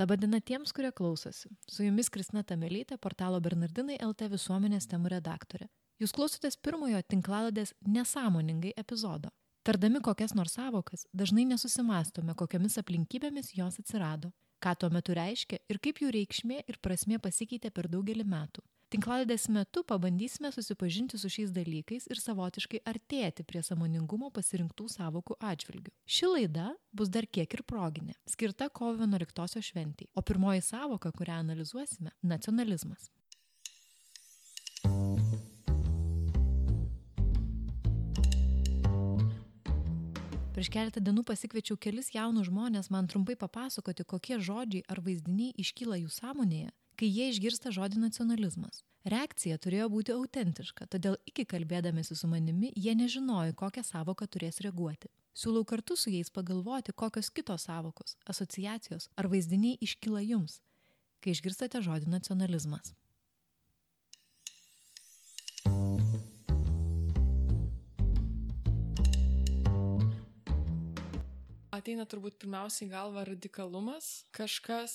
Labadiena tiems, kurie klausosi. Su jumis Kristina Tamelytė, portalo Bernardinai LT visuomenės temų redaktorė. Jūs klausotės pirmojo tinklalodės nesąmoningai epizodo. Tardami kokias nors savokas, dažnai nesusimastome, kokiamis aplinkybėmis jos atsirado, ką tuo metu reiškia ir kaip jų reikšmė ir prasmė pasikeitė per daugelį metų. Tinklaladės metu pabandysime susipažinti su šiais dalykais ir savotiškai artėti prie samoningumo pasirinktų savokų atžvilgių. Ši laida bus dar kiek ir proginė, skirta kovo 11 šventiai, o pirmoji savoka, kurią analizuosime - nacionalizmas. Prieš keletą dienų pasikviečiau kelis jaunus žmonės man trumpai papasakoti, kokie žodžiai ar vaizdiniai iškyla jų sąmonėje, kai jie išgirsta žodį nacionalizmas. Reakcija turėjo būti autentiška, todėl iki kalbėdamėsi su manimi jie nežinojo, kokią savoką turės reaguoti. Siūlau kartu su jais pagalvoti, kokios kitos savokos, asociacijos ar vaizdiniai iškyla jums, kai išgirstate žodį nacionalizmas. Ateina turbūt pirmiausiai galva radikalumas, kažkas,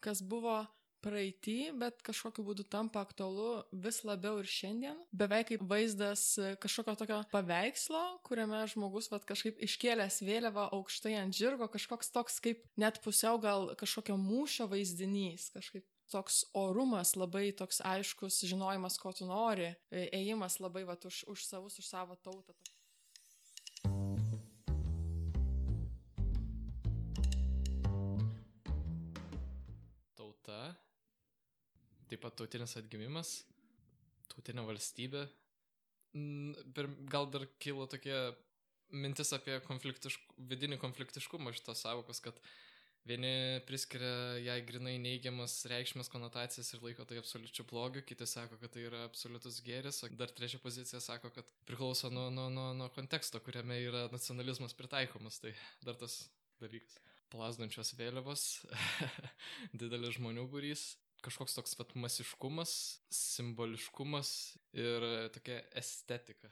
kas buvo praeitį, bet kažkokiu būdu tampa aktualu vis labiau ir šiandien. Beveik kaip vaizdas kažkokio tokio paveikslo, kuriame žmogus vat, kažkaip iškėlęs vėliavą aukštai ant žirgo, kažkoks toks kaip net pusiau gal kažkokio mūšio vaizdinys, kažkaip toks orumas, labai toks aiškus žinojimas, ko tu nori, ėjimas labai vat, už, už savus, už savo tautą. Tauta taip pat tautinis atgimimas, tautinė valstybė. Gal dar kilo tokia mintis apie konfliktišk, vidinį konfliktiškumą šitos savokos, kad vieni priskiria jai grinai neigiamas reikšmės konotacijas ir laiko tai absoliučiu blogiu, kiti sako, kad tai yra absoliutus gėris, o dar trečia pozicija sako, kad priklauso nuo, nuo, nuo, nuo konteksto, kuriame yra nacionalizmas pritaikomas. Tai dar tas dalykas. Plazdančios vėliavos, didelis žmonių būrys, kažkoks toks pat masiškumas, simboliškumas ir tokia estetika.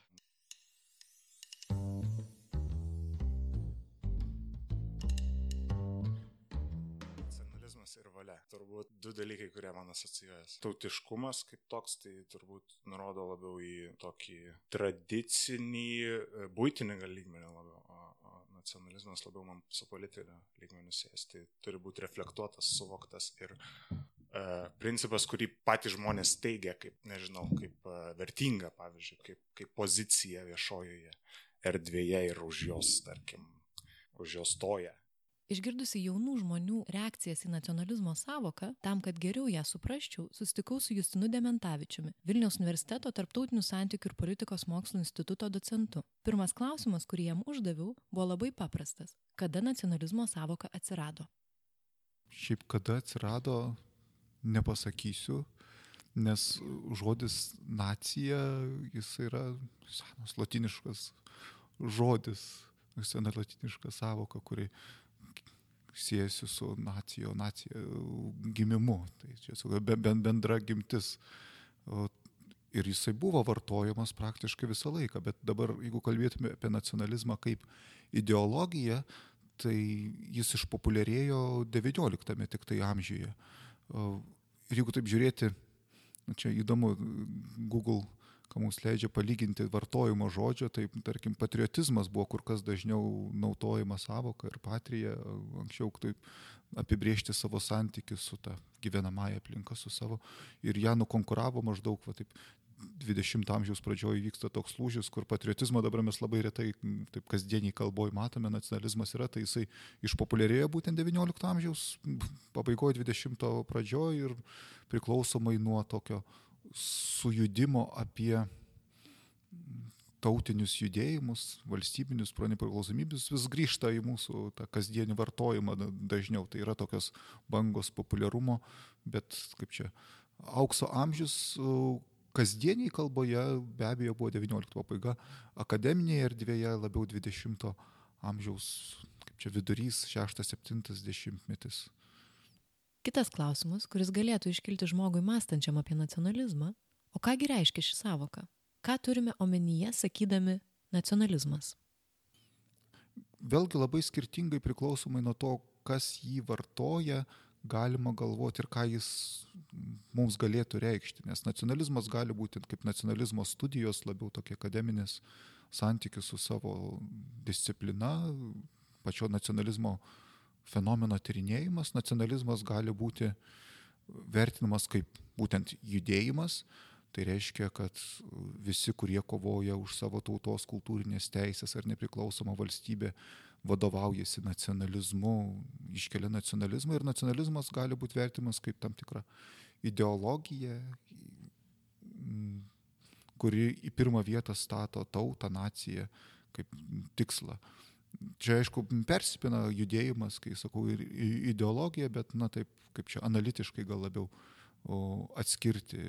Nacionalizmas ir valia. Turbūt du dalykai, kurie man asocijuojas. Tautiškumas kaip toks, tai turbūt nurodo labiau į tokį tradicinį, būtinį gal lygmenį labiau, o, o nacionalizmas labiau man su politiniu lygmeniu sės. Tai turi būti reflektuotas, suvoktas ir principas, kurį patys žmonės teigia kaip, nežinau, kaip vertinga, pavyzdžiui, kaip, kaip pozicija viešojoje erdvėje ir už jos, tarkim, už jos stoja. Išgirdusi jaunų žmonių reakcijas į nacionalizmo savoką, tam, kad geriau ją suprasčiau, susitikau su Justinu Dementavičiumi, Vilniaus universiteto tarptautinių santykių ir politikos mokslų instituto docentu. Pirmas klausimas, kurį jam uždaviau, buvo labai paprastas. Kada nacionalizmo savoka atsirado? Šiaip kada atsirado, nepasakysiu, nes žodis nacija, jis yra senas latiniškas žodis, sena latiniška savoka, kuri siejasi su nacijo, nacija gimimu. Tai čia bendra gimtis. Ir jisai buvo vartojamas praktiškai visą laiką, bet dabar, jeigu kalbėtume apie nacionalizmą kaip ideologiją, tai jis išpopuliarėjo XIX tik tai amžiuje. Ir jeigu taip žiūrėti, nu, čia įdomu, Google, ką mums leidžia palyginti vartojimo žodžio, tai tarkim patriotizmas buvo kur kas dažniau naudojama savoka ir patrija, anksčiau taip apibriežti savo santykius su ta gyvenamąją aplinką, su savo, ir ją nukonkuravo maždaug, va, taip 20 amžiaus pradžioje vyksta toks lūžis, kur patriotizmą dabar mes labai retai, taip kasdieniai kalboje matome, nacionalizmas yra, tai jisai išpopuliarėjo būtent 19 amžiaus pabaigoje, 20 pradžioje ir priklausomai nuo tokio sujudimo apie tautinius judėjimus, valstybinius nepriklausomybės vis grįžta į mūsų tą kasdienį vartojimą dažniau. Tai yra tokios bangos populiarumo, bet kaip čia, aukso amžius kasdieniai kalboje be abejo buvo XIX pabaiga, akademinėje erdvėje labiau XX amžiaus, kaip čia vidurys, 6-70 metis. Kitas klausimas, kuris galėtų iškilti žmogui mąstančiam apie nacionalizmą, o kągi reiškia ši savoka? Ką turime omenyje, sakydami nacionalizmas? Vėlgi labai skirtingai priklausomai nuo to, kas jį vartoja, galima galvoti ir ką jis mums galėtų reikšti. Nes nacionalizmas gali būti kaip nacionalizmo studijos, labiau tokie akademinės santykius su savo disciplina, pačio nacionalizmo fenomeno tyrinėjimas. Nacionalizmas gali būti vertinamas kaip būtent judėjimas, Tai reiškia, kad visi, kurie kovoja už savo tautos kultūrinės teisės ar nepriklausomą valstybę, vadovaujasi nacionalizmu, iškelia nacionalizmą ir nacionalizmas gali būti vertimas kaip tam tikra ideologija, kuri į pirmą vietą stato tautą, naciją kaip tikslą. Čia aišku persipina judėjimas, kai sakau, ir ideologija, bet, na taip, kaip čia analitiškai gal labiau atskirti.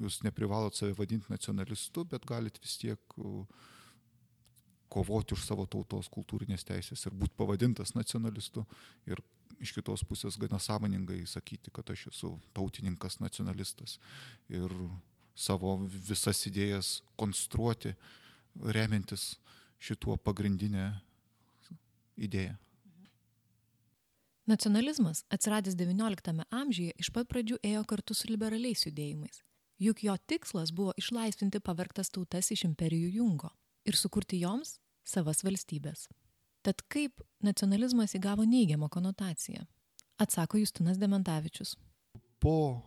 Jūs neprivalot save vadinti nacionalistu, bet galit vis tiek kovoti už savo tautos kultūrinės teisės ir būti pavadintas nacionalistu. Ir iš kitos pusės gana sąmoningai sakyti, kad aš esu tautininkas nacionalistas. Ir savo visas idėjas konstruoti remiantis šituo pagrindinę idėją. Nacionalizmas, atsiradęs XIX amžiuje, iš pat pradžių ėjo kartu su liberaliais judėjimais. Juk jo tikslas buvo išlaisvinti pavergtas tautas iš imperijų jungo ir sukurti joms savas valstybės. Tad kaip nacionalizmas įgavo neigiamą konotaciją? Atsako Justinas Dementavičius. Po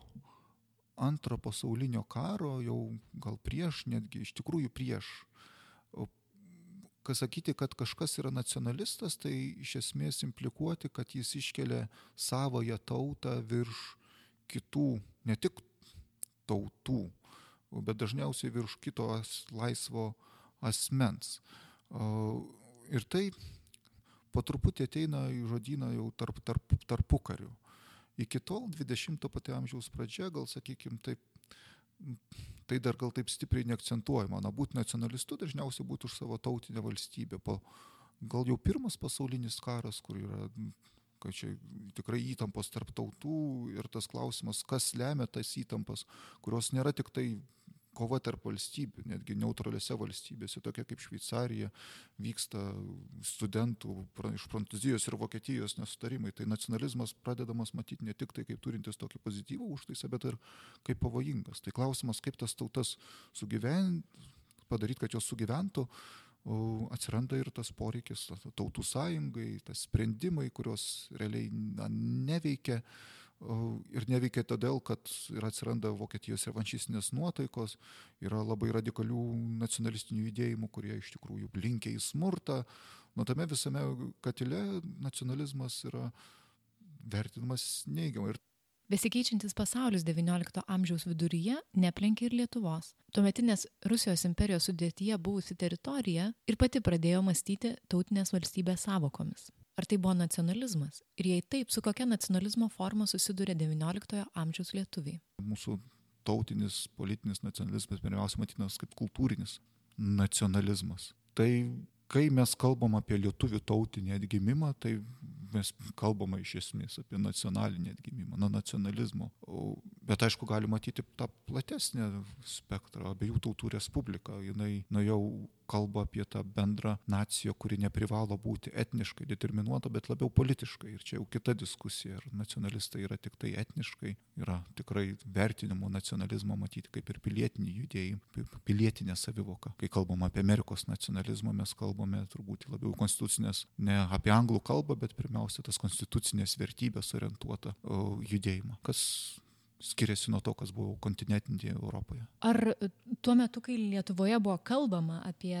antro pasaulinio karo, jau gal prieš, netgi iš tikrųjų prieš kad sakyti, kad kažkas yra nacionalistas, tai iš esmės implikuoti, kad jis iškelia savoją tautą virš kitų, ne tik tautų, bet dažniausiai virš kito laisvo asmens. Ir tai po truputį ateina į žodyną jau tarp, tarp, tarpukarių. Iki tol 20-ojo pati amžiaus pradžia, gal sakykime taip, tai dar gal taip stipriai neakcentuojama. Na, būti nacionalistu dažniausiai būtų už savo tautinę valstybę. Po, gal jau pirmas pasaulinis karas, kur yra, kad čia tikrai įtampos tarp tautų ir tas klausimas, kas lemia tas įtampas, kurios nėra tik tai kova tarp valstybių, netgi neutraliose valstybėse, tokia kaip Šveicarija, vyksta studentų iš Prancūzijos ir Vokietijos nesutarimai. Tai nacionalizmas pradedamas matyti ne tik tai kaip turintis tokį pozityvų užtaisą, bet ir kaip pavojingas. Tai klausimas, kaip tas tautas sugyventi, padaryti, kad jos sugyventų, atsiranda ir tas poreikis tautų sąjungai, tas sprendimai, kurios realiai na, neveikia ir neveikia todėl, kad ir atsiranda Vokietijos revanšistinės nuotaikos, yra labai radikalių nacionalistinių judėjimų, kurie iš tikrųjų blinkia į smurtą. Nuo tame visame katile nacionalizmas yra vertinamas neigiamai. Besikeičiantis pasaulis XIX amžiaus viduryje neplenkė ir Lietuvos. Tuometinės Rusijos imperijos sudėtyje buvusi teritorija ir pati pradėjo mąstyti tautinės valstybės savokomis. Ar tai buvo nacionalizmas? Ir jei taip, su kokia nacionalizmo forma susiduria XIX amžiaus lietuviai? Mūsų tautinis politinis nacionalizmas pirmiausia matytas kaip kultūrinis nacionalizmas. Tai kai mes kalbam apie lietuvių tautinį atgimimą, tai mes kalbame iš esmės apie nacionalinį atgimimą, nuo nacionalizmo. Bet aišku, galima matyti tą platesnį spektrą, abiejų tautų respubliką. Jis nu, jau kalba apie tą bendrą naciją, kuri neprivalo būti etniškai determinuota, bet labiau politiškai. Ir čia jau kita diskusija, ar nacionalistai yra tik tai etniškai, yra tikrai vertinimo nacionalizmo matyti kaip ir pilietinį judėjimą, pilietinę savivoką. Kai kalbam apie Amerikos nacionalizmą, mes kalbame turbūt labiau konstitucinės, ne apie anglų kalbą, bet pirmiausia tas konstitucinės vertybės orientuotą judėjimą. Kas skiriasi nuo to, kas buvo kontinentinėje Europoje. Ar tuo metu, kai Lietuvoje buvo kalbama apie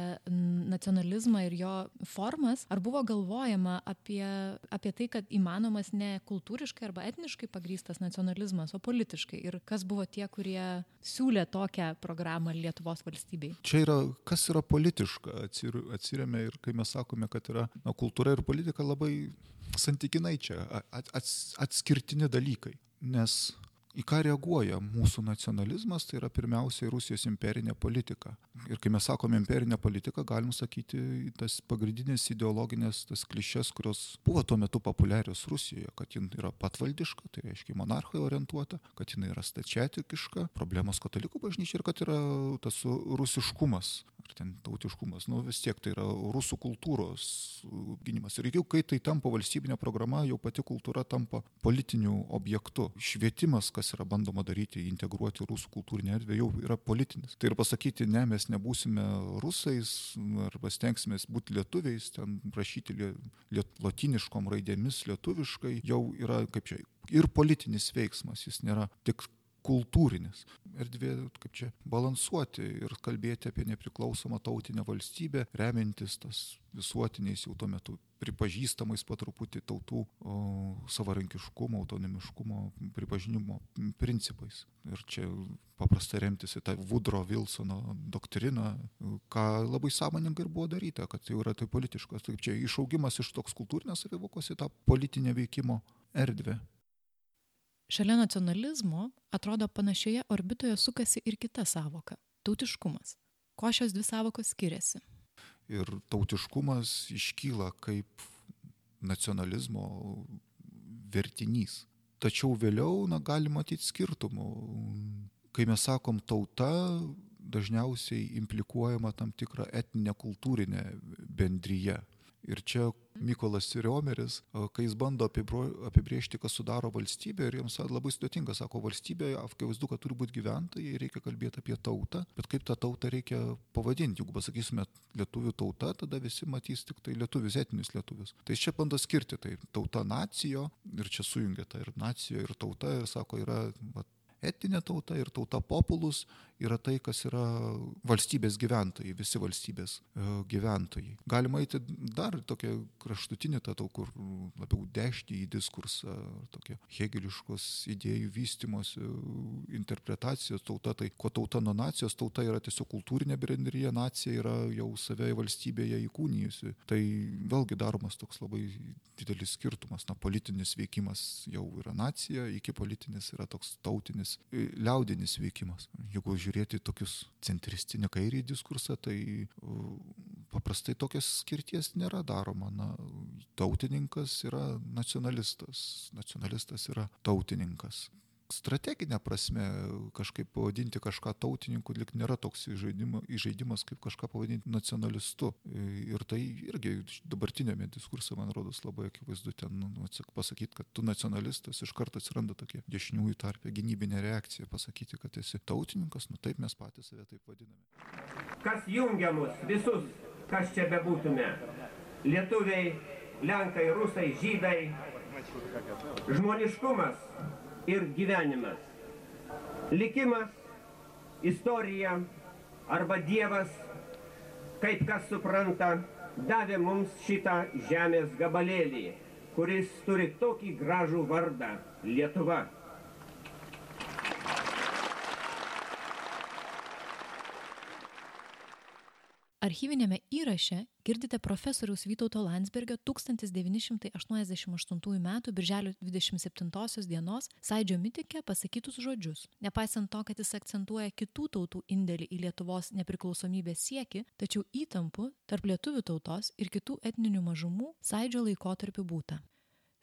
nacionalizmą ir jo formas, ar buvo galvojama apie, apie tai, kad įmanomas ne kultūriškai arba etniškai pagrystas nacionalizmas, o politiškai? Ir kas buvo tie, kurie siūlė tokią programą Lietuvos valstybei? Čia yra, kas yra politiška, atsir, atsiriame ir kai mes sakome, kad yra na, kultūra ir politika labai santykinai čia ats, atskirtini dalykai. Nes į ką reaguoja mūsų nacionalizmas, tai yra pirmiausiai Rusijos imperinė politika. Ir kai mes sakome imperinė politika, galim sakyti tas pagrindinės ideologinės, tas klišės, kurios buvo tuo metu populiarios Rusijoje, kad jin yra patvaldiška, tai reiškia monarchai orientuota, kad jin yra stačiatikiška, problemos katalikų bažnyčia ir kad yra tas rusiškumas ar ten tautiškumas, nu vis tiek tai yra rusų kultūros gynimas. Ir jau kai tai tampa valstybinė programa, jau pati kultūra tampa politiniu objektu. Švietimas, kas yra bandoma daryti, integruoti rusų kultūrinę erdvę, jau yra politinis. Tai ir pasakyti, ne, mes nebūsime rusais, arba stengsime būti lietuviais, ten rašyti liet, latiniškom raidėmis lietuviškai, jau yra kaip čia ir politinis veiksmas, jis nėra tik kultūrinis. Erdvė, kaip čia, balansuoti ir kalbėti apie nepriklausomą tautinę valstybę, remintis tas visuotiniais jau tuo metu pripažįstamais patruputį tautų o, savarankiškumo, autonomiškumo, pripažinimo principais. Ir čia paprastai remtis į tą Woodrow Wilsono doktriną, ką labai sąmoningai ir buvo daryta, kad jau yra tai politiškas. Taip čia išaugimas iš toks kultūrinės savivokos į tą politinę veikimo erdvę. Šalia nacionalizmo, atrodo, panašioje orbitoje sukasi ir kita savoka - tautiškumas. Ko šios dvi savokos skiriasi? Ir tautiškumas iškyla kaip nacionalizmo vertinys. Tačiau vėliau, na, gali matyti skirtumų. Kai mes sakom tauta, dažniausiai implikuojama tam tikra etninė kultūrinė bendryje. Ir čia Mykolas Riomeris, kai jis bando apibriežti, kas sudaro valstybę, ir jiems labai sudėtinga, sako, valstybė, akivaizdu, kad turi būti gyventojai, reikia kalbėti apie tautą, bet kaip tą tautą reikia pavadinti, jeigu pasakysime lietuvių tauta, tada visi matys tik tai lietuvius, etinius lietuvius. Tai čia bando skirti, tai tauta nacijo, ir čia sujungia tą ir nacijo, ir tauta, ir sako, yra va, etinė tauta ir tauta populus yra tai, kas yra valstybės gyventojai, visi valstybės e, gyventojai. Galima eiti dar tokia kraštutinė, ta tau, kur labiau dešti į diskursą, tokia hegeliškos idėjų vystimosi interpretacijos tauta, tai ko tauta nuo nacijos, tauta yra tiesiog kultūrinė bendryje, nacija yra jau save valstybėje įkūnijusi. Tai vėlgi daromas toks labai didelis skirtumas. Na, politinis veikimas jau yra nacija, iki politinis yra toks tautinis, liaudinis veikimas. Jeigu žiūrėti tokius centristinį kairį diskursą, tai paprastai tokios skirties nėra daroma. Na, tautininkas yra nacionalistas, nacionalistas yra tautininkas strateginė prasme kažkaip pavadinti kažką tautininku lik nėra toks įžaidimas kaip kažką pavadinti nacionalistu. Ir tai irgi dabartinėme diskurse, man rodos, labai akivaizdu ten nu, nu pasakyti, kad tu nacionalistas, iš karto atsiranda tokia dešiniųjų tarpė gynybinė reakcija, pasakyti, kad esi tautininkas, nu taip mes patys save taip vadiname. Kas jungia mus visus, kas čia bebūtume? Lietuviai, Lenkai, Rusai, Žydai, žmoniškumas, ir gyvenimas. Likimas, istorija arba Dievas, kaip kas supranta, davė mums šitą žemės gabalėlį, kuris turi tokį gražų vardą - Lietuva. Archyvinėme įraše girdite profesoriaus Vytauto Landsbergio 1988 m. birželio 27 dienos Saidžio mitikė pasakytus žodžius. Nepaisant to, kad jis akcentuoja kitų tautų indėlį į Lietuvos nepriklausomybės sieki, tačiau įtampų tarp lietuvių tautos ir kitų etninių mažumų Saidžio laikotarpiu būta.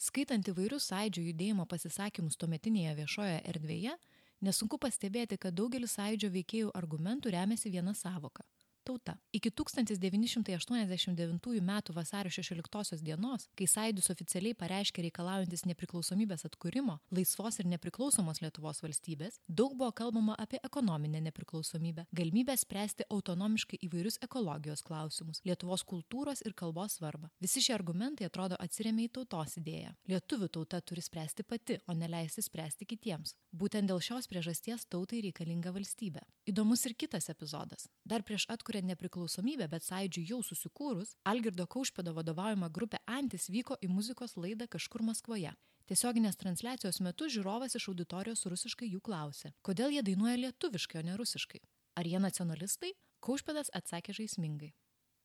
Skaitant įvairius Saidžio judėjimo pasisakymus tuometinėje viešoje erdvėje, nesunku pastebėti, kad daugelis Saidžio veikėjų argumentų remiasi viena savoka tauta. Iki 1989 m. vasario 16 dienos, kai Saidus oficialiai pareiškė reikalaujantis nepriklausomybės atkūrimo, laisvos ir nepriklausomos Lietuvos valstybės, daug buvo kalbama apie ekonominę nepriklausomybę, galimybę spręsti autonomiškai įvairius ekologijos klausimus, Lietuvos kultūros ir kalbos svarbą. Visi šie argumentai atrodo atsiriamė į tautos idėją. Lietuvių tauta turi spręsti pati, o neleisti spręsti kitiems. Būtent dėl šios priežasties tautai reikalinga valstybė. Įdomus ir kitas epizodas. Dar prieš atkuriant atkūrė nepriklausomybę, bet sąjūdžiui jau susikūrus, Algirdo Kaušpėdo vadovaujama grupė Antis vyko į muzikos laidą kažkur Maskvoje. Tiesioginės transliacijos metu žiūrovas iš auditorijos rusiškai jų klausė, kodėl jie dainuoja lietuviškai, o ne rusiškai. Ar jie nacionalistai? Kaušpėdas atsakė žaismingai.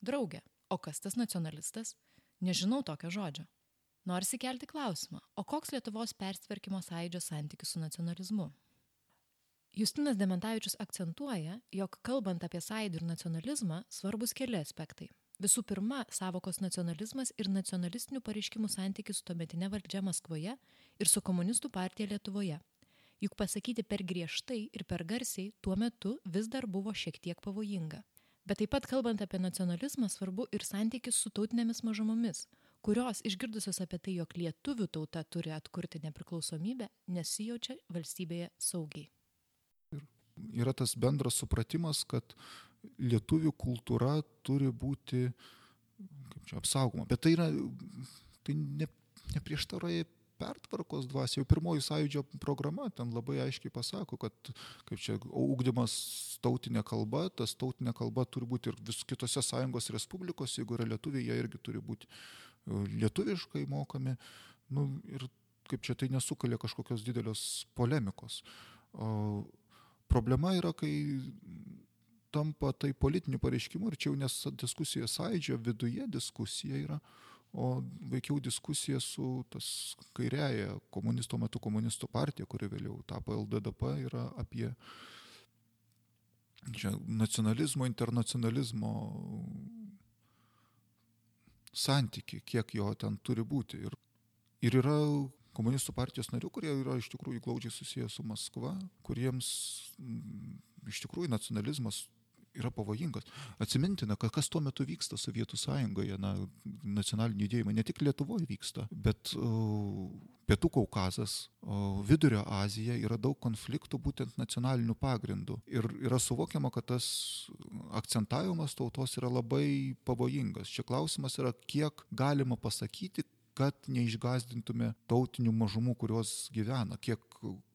Draugė, o kas tas nacionalistas? Nežinau tokio žodžio. Norisi kelti klausimą, o koks Lietuvos persitvarkymo sąjūdžio santykis su nacionalizmu? Justinas Dementavičius akcentuoja, jog kalbant apie sąjūdį ir nacionalizmą, svarbus keli aspektai. Visų pirma, savokos nacionalizmas ir nacionalistinių pareiškimų santykis su tuometinė valdžia Maskvoje ir su komunistų partija Lietuvoje. Juk pasakyti per griežtai ir per garsiai tuo metu vis dar buvo šiek tiek pavojinga. Bet taip pat kalbant apie nacionalizmą svarbu ir santykis su tautinėmis mažumomis, kurios išgirdusios apie tai, jog lietuvių tauta turi atkurti nepriklausomybę, nesijaučia valstybėje saugiai. Yra tas bendras supratimas, kad lietuvių kultūra turi būti kaip čia apsaugoma. Bet tai yra, tai ne, neprieštaroja pertvarkos dvasia. Jau pirmoji sąjūdžio programa ten labai aiškiai pasako, kad kaip čia ūkdymas tautinė kalba, tas tautinė kalba turi būti ir vis kitose sąjungos respublikos, jeigu yra lietuviai, jie irgi turi būti e, lietuviškai mokami. Nu, ir kaip čia tai nesukelia kažkokios didelios polemikos. O problema yra, kai tampa tai politiniu pareiškimu ir čia jau nes diskusija sąjūdžio viduje diskusija yra, o veikiau diskusija su tas kairiaja komunistų metu komunistų partija, kuri vėliau tapo LDDP, yra apie čia, nacionalizmo, internacionalizmo santyki, kiek jo ten turi būti. Ir, ir yra komunistų partijos narių, kurie yra iš tikrųjų glaudžiai susijęs su Maskva, kuriems m, iš tikrųjų nacionalizmas yra pavojingas. Atsimintina, kas tuo metu vyksta Sovietų sąjungoje, na, nacionalinių judėjimai, ne tik Lietuvoje vyksta, bet uh, Pietų Kaukazas, uh, Vidurio Azija yra daug konfliktų būtent nacionalinių pagrindų. Ir yra suvokiama, kad tas akcentavimas tautos yra labai pavojingas. Čia klausimas yra, kiek galima pasakyti, kad neišgazdintume tautinių mažumų, kurios gyvena, kiek,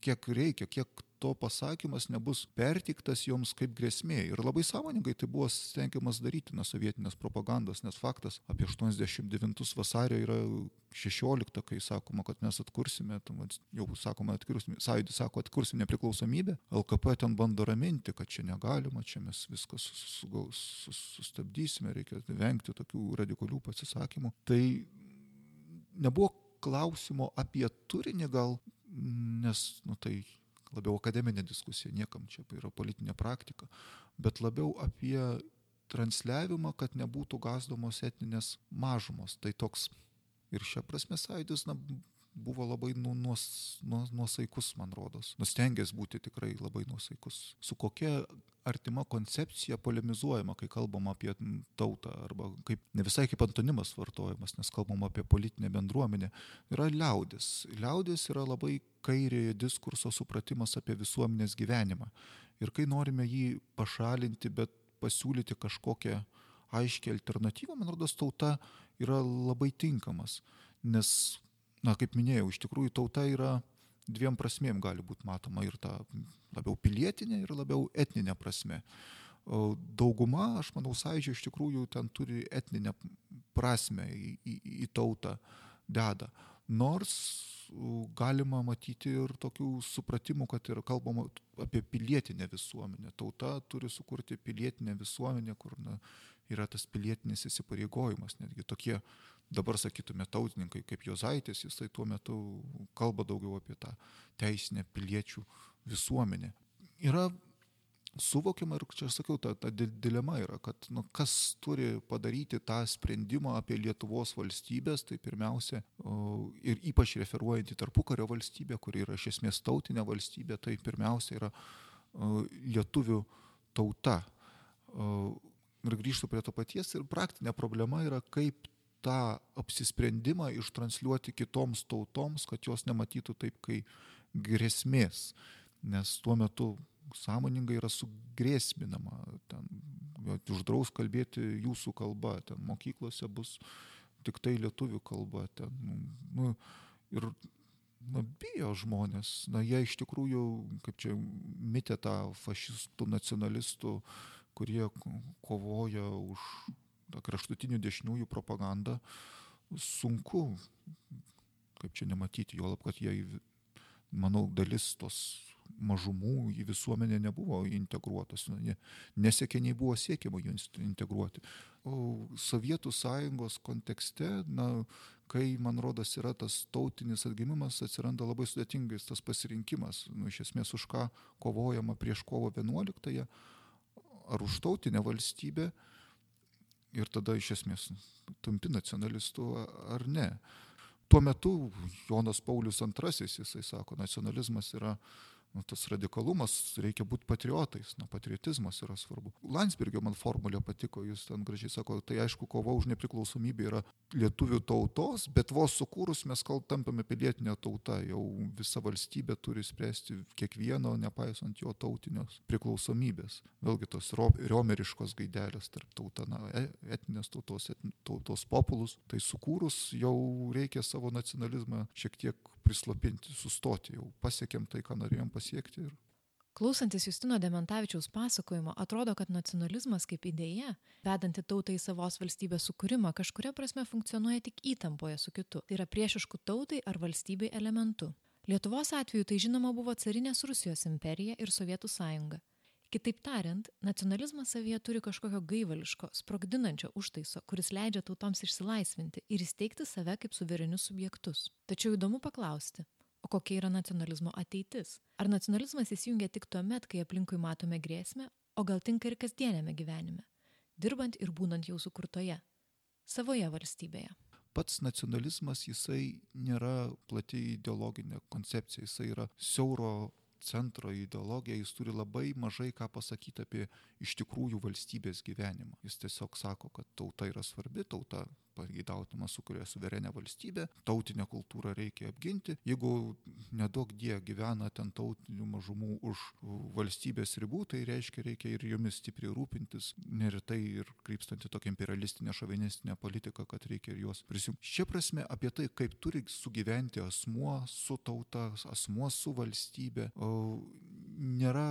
kiek reikia, kiek to pasakymas nebus pertiktas joms kaip grėsmė. Ir labai sąmoningai tai buvo stengiamas daryti nuo sovietinės propagandos, nes faktas apie 89 vasario yra 16, kai sakoma, kad mes atkursime, tam, jau sakoma, atkursime, sąjūdis sako, atkursime nepriklausomybę, LKP ten bando raminti, kad čia negalima, čia mes viską sustabdysime, reikia vengti tokių radikalių pasisakymų. Tai nebuvo klausimo apie turinį gal, nes, nu tai labiau akademinė diskusija, niekam čia yra politinė praktika, bet labiau apie transliavimą, kad nebūtų gazdomos etninės mažumos. Tai toks ir šia prasme sąjūdis na, buvo labai nu, nuos, nuos, nuosaikus, man rodos. Nustengęs būti tikrai labai nuosaikus. Su kokia artima koncepcija polemizuojama, kai kalbam apie tautą, arba kaip, ne visai kaip antonimas vartojamas, nes kalbam apie politinę bendruomenę, yra liaudis. Liaudis yra labai kairiojo diskurso supratimas apie visuomenės gyvenimą. Ir kai norime jį pašalinti, bet pasiūlyti kažkokią aiškę alternatyvą, man rodos, tauta yra labai tinkamas. Nes, na, kaip minėjau, iš tikrųjų tauta yra dviem prasmėm gali būti matoma ir ta labiau pilietinė ir labiau etninė prasme. Dauguma, aš manau, sąjūdžio iš tikrųjų ten turi etninę prasme į, į, į tautą deda. Nors galima matyti ir tokių supratimų, kad yra kalbama apie pilietinę visuomenę. Tauta turi sukurti pilietinę visuomenę, kur na, yra tas pilietinis įsipareigojimas. Netgi tokie, dabar sakytume, tautininkai kaip Jozaitis, jisai tuo metu kalba daugiau apie tą teisinę piliečių visuomenę. Yra suvokiama ir čia aš sakiau, ta, ta dilema yra, kad nu, kas turi padaryti tą sprendimą apie Lietuvos valstybės, tai pirmiausia ir ypač referuojant į tarpukario valstybę, kuri yra iš esmės tautinė valstybė, tai pirmiausia yra lietuvių tauta. Ir grįžtų prie to paties ir praktinė problema yra, kaip tą apsisprendimą ištransliuoti kitoms tautoms, kad jos nematytų taip kaip grėsmės. Nes tuo metu sąmoningai yra sugrėsminama, ten uždraus kalbėti jūsų kalba, ten mokyklose bus tik tai lietuvių kalba, ten, nu, ir na, bijo žmonės, na, jie iš tikrųjų, kaip čia mitė tą fašistų, nacionalistų, kurie kovoja už kraštutinių dešiniųjų propagandą, sunku, kaip čia nematyti, jo lab, kad jie, manau, dalis tos mažumų į visuomenę nebuvo integruotas, nesiekė nei buvo siekiama jų integruoti. O Sovietų sąjungos kontekste, na, kai, man rodos, yra tas tautinis atgimimas, atsiranda labai sudėtingais tas pasirinkimas, nu, iš esmės už ką kovojama prieš kovo 11-ąją, ar už tautinę valstybę ir tada iš esmės tampi nacionalistų ar ne. Tuo metu Jonas Paulius II, jisai sako, nacionalizmas yra nu, tas radikalumas, reikia būti patriotais, na, patriotizmas yra svarbu. Landsbergio man formulė patiko, jis ten gražiai sako, tai aišku, kova už nepriklausomybę yra lietuvių tautos, bet vos sukūrus mes kal tampame pilietinė tauta, jau visa valstybė turi spręsti kiekvieno, nepaisant jo tautinios priklausomybės. Vėlgi tos riomeriškos gaidelės tarp tauta, na, e, etinės tautos, etin, tautos populus, tai sukūrus jau reikia savo nacionalizmą šiek tiek prislopinti, sustoti, jau pasiekėm tai, ką norėjom pasiekti. Ir... Klausantis Justino Dementavičiaus pasakojimo, atrodo, kad nacionalizmas kaip idėja, vedanti tautą į savos valstybės sukūrimą, kažkuria prasme funkcionuoja tik įtampoje su kitu, tai yra priešiškų tautai ar valstybei elementu. Lietuvos atveju tai žinoma buvo carinės Rusijos imperija ir Sovietų sąjunga. Kitaip tariant, nacionalizmas savyje turi kažkokio gaivališko, sprogdinančio užtaiso, kuris leidžia tautoms išsilaisvinti ir įsteigti save kaip suverenius subjektus. Tačiau įdomu paklausti, o kokia yra nacionalizmo ateitis? Ar nacionalizmas įsijungia tik tuo met, kai aplinkui matome grėsmę, o gal tinka ir kasdienėme gyvenime, dirbant ir būnant jau sukurtoje, savoje valstybėje? pats nacionalizmas jisai nėra plati ideologinė koncepcija, jisai yra siauro centro ideologija, jis turi labai mažai ką pasakyti apie iš tikrųjų valstybės gyvenimą. Jis tiesiog sako, kad tauta yra svarbi, tauta pageidautina sukuria suverenę valstybę, tautinę kultūrą reikia apginti. Jeigu nedaug die gyvena ten tautinių mažumų už valstybės ribų, tai reiškia reikia ir jomis stipriai rūpintis, neretai ir krypstanti tokia imperialistinė šovinistinė politika, kad reikia ir juos prisijungti. Šia prasme apie tai, kaip turi sugyventi asmuo su tauta, asmuo su valstybė, nėra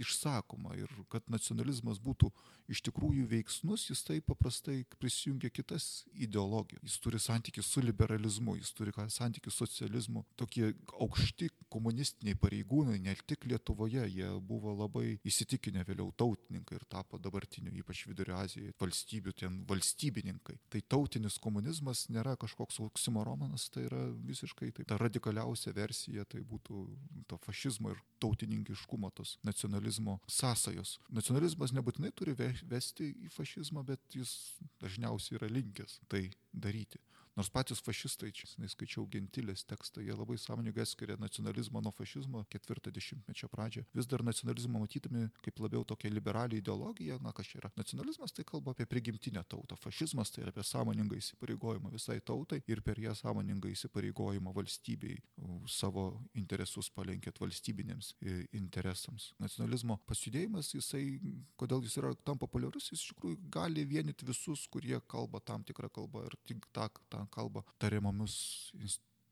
išsakoma ir kad nacionalizmas būtų iš tikrųjų veiksnus, jis tai paprastai prisijungia kitas ideologijas. Jis turi santykių su liberalizmu, jis turi santykių su socializmu. Tokie aukšti komunistiniai pareigūnai, ne tik Lietuvoje, jie buvo labai įsitikinę vėliau tautininkai ir tapo dabartiniu, ypač Vidurio Azijoje, valstybių ten valstybininkai. Tai tautinis komunizmas nėra kažkoks oksimoromanas, tai yra visiškai tai, ta radikaliausia versija, tai būtų to fašizmo ir tautininkiškumo, tos nacionalizmo sąsajos. Nacionalizmas nebūtinai turi vesti į fašizmą, bet jis dažniausiai yra linkęs tai daryti. Nors patys fašistai, čia skaičiau gentilės tekstą, jie labai sąmoningai skiria nacionalizmą nuo fašizmo ketvirtą dešimtmečio pradžią. Vis dar nacionalizmą matytume kaip labiau tokia liberali ideologija, na kas čia yra. Nacionalizmas tai kalba apie prigimtinę tautą, fašizmas tai apie sąmoningą įsipareigojimą visai tautai ir per ją sąmoningą įsipareigojimą valstybei savo interesus palenkėt valstybinėms interesams. Nacionalizmo pasjudėjimas, jisai, kodėl jis yra tam populiarus, jis iš tikrųjų gali vienyti visus, kurie kalba tam tikrą kalbą ir tik tą, tą kalba tariamomis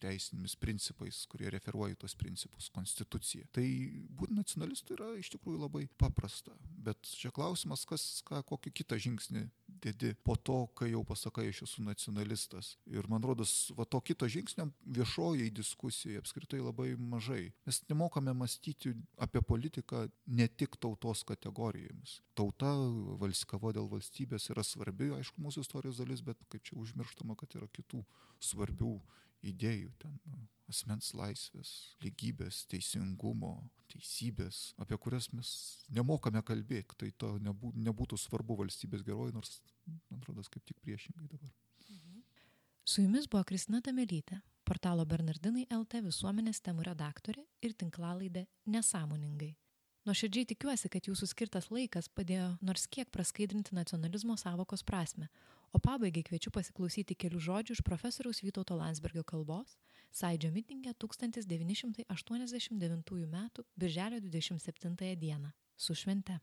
teisinėmis principais, kurie referuoja į tos principus, konstitucija. Tai būti nacionalistu yra iš tikrųjų labai paprasta, bet čia klausimas, kas, ką, kokį kitą žingsnį dedi po to, kai jau pasakai, aš esu nacionalistas. Ir man rodos, va to kito žingsnio viešoje diskusijoje apskritai labai mažai. Mes nemokame mąstyti apie politiką ne tik tautos kategorijomis. Tauta, valskavo dėl valstybės yra svarbi, aišku, mūsų istorijos dalis, bet kaip čia užmirštama, kad yra kitų svarbių idėjų ten asmens laisvės, lygybės, teisingumo, teisybės, apie kurias mes nemokame kalbėti, tai to nebū, nebūtų svarbu valstybės geroj, nors, man atrodo, kaip tik priešingai dabar. Mhm. Su jumis buvo Kristina Tamelytė, portalo Bernardinai LT visuomenės temų redaktorė ir tinklalaidė Nesąmoningai. Nuoširdžiai tikiuosi, kad jūsų skirtas laikas padėjo nors kiek praskaidrinti nacionalizmo savokos prasme, o pabaigai kviečiu pasiklausyti kelių žodžių iš profesoriaus Vytauto Landsbergio kalbos Saidžio mitingė 1989 m. birželio 27 d. su švente.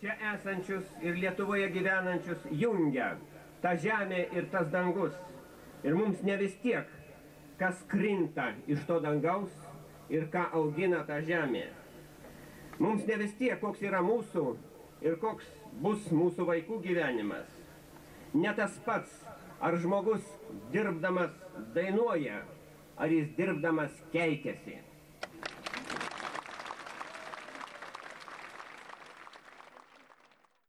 Čia esančius ir Lietuvoje gyvenančius jungia ta žemė ir tas dangus. Ir mums ne vis tiek, kas krinta iš to dangaus ir ką augina ta žemė. Mums ne vis tiek, koks yra mūsų ir koks bus mūsų vaikų gyvenimas. Ne tas pats, ar žmogus dirbdamas dainuoja, ar jis dirbdamas keikiasi.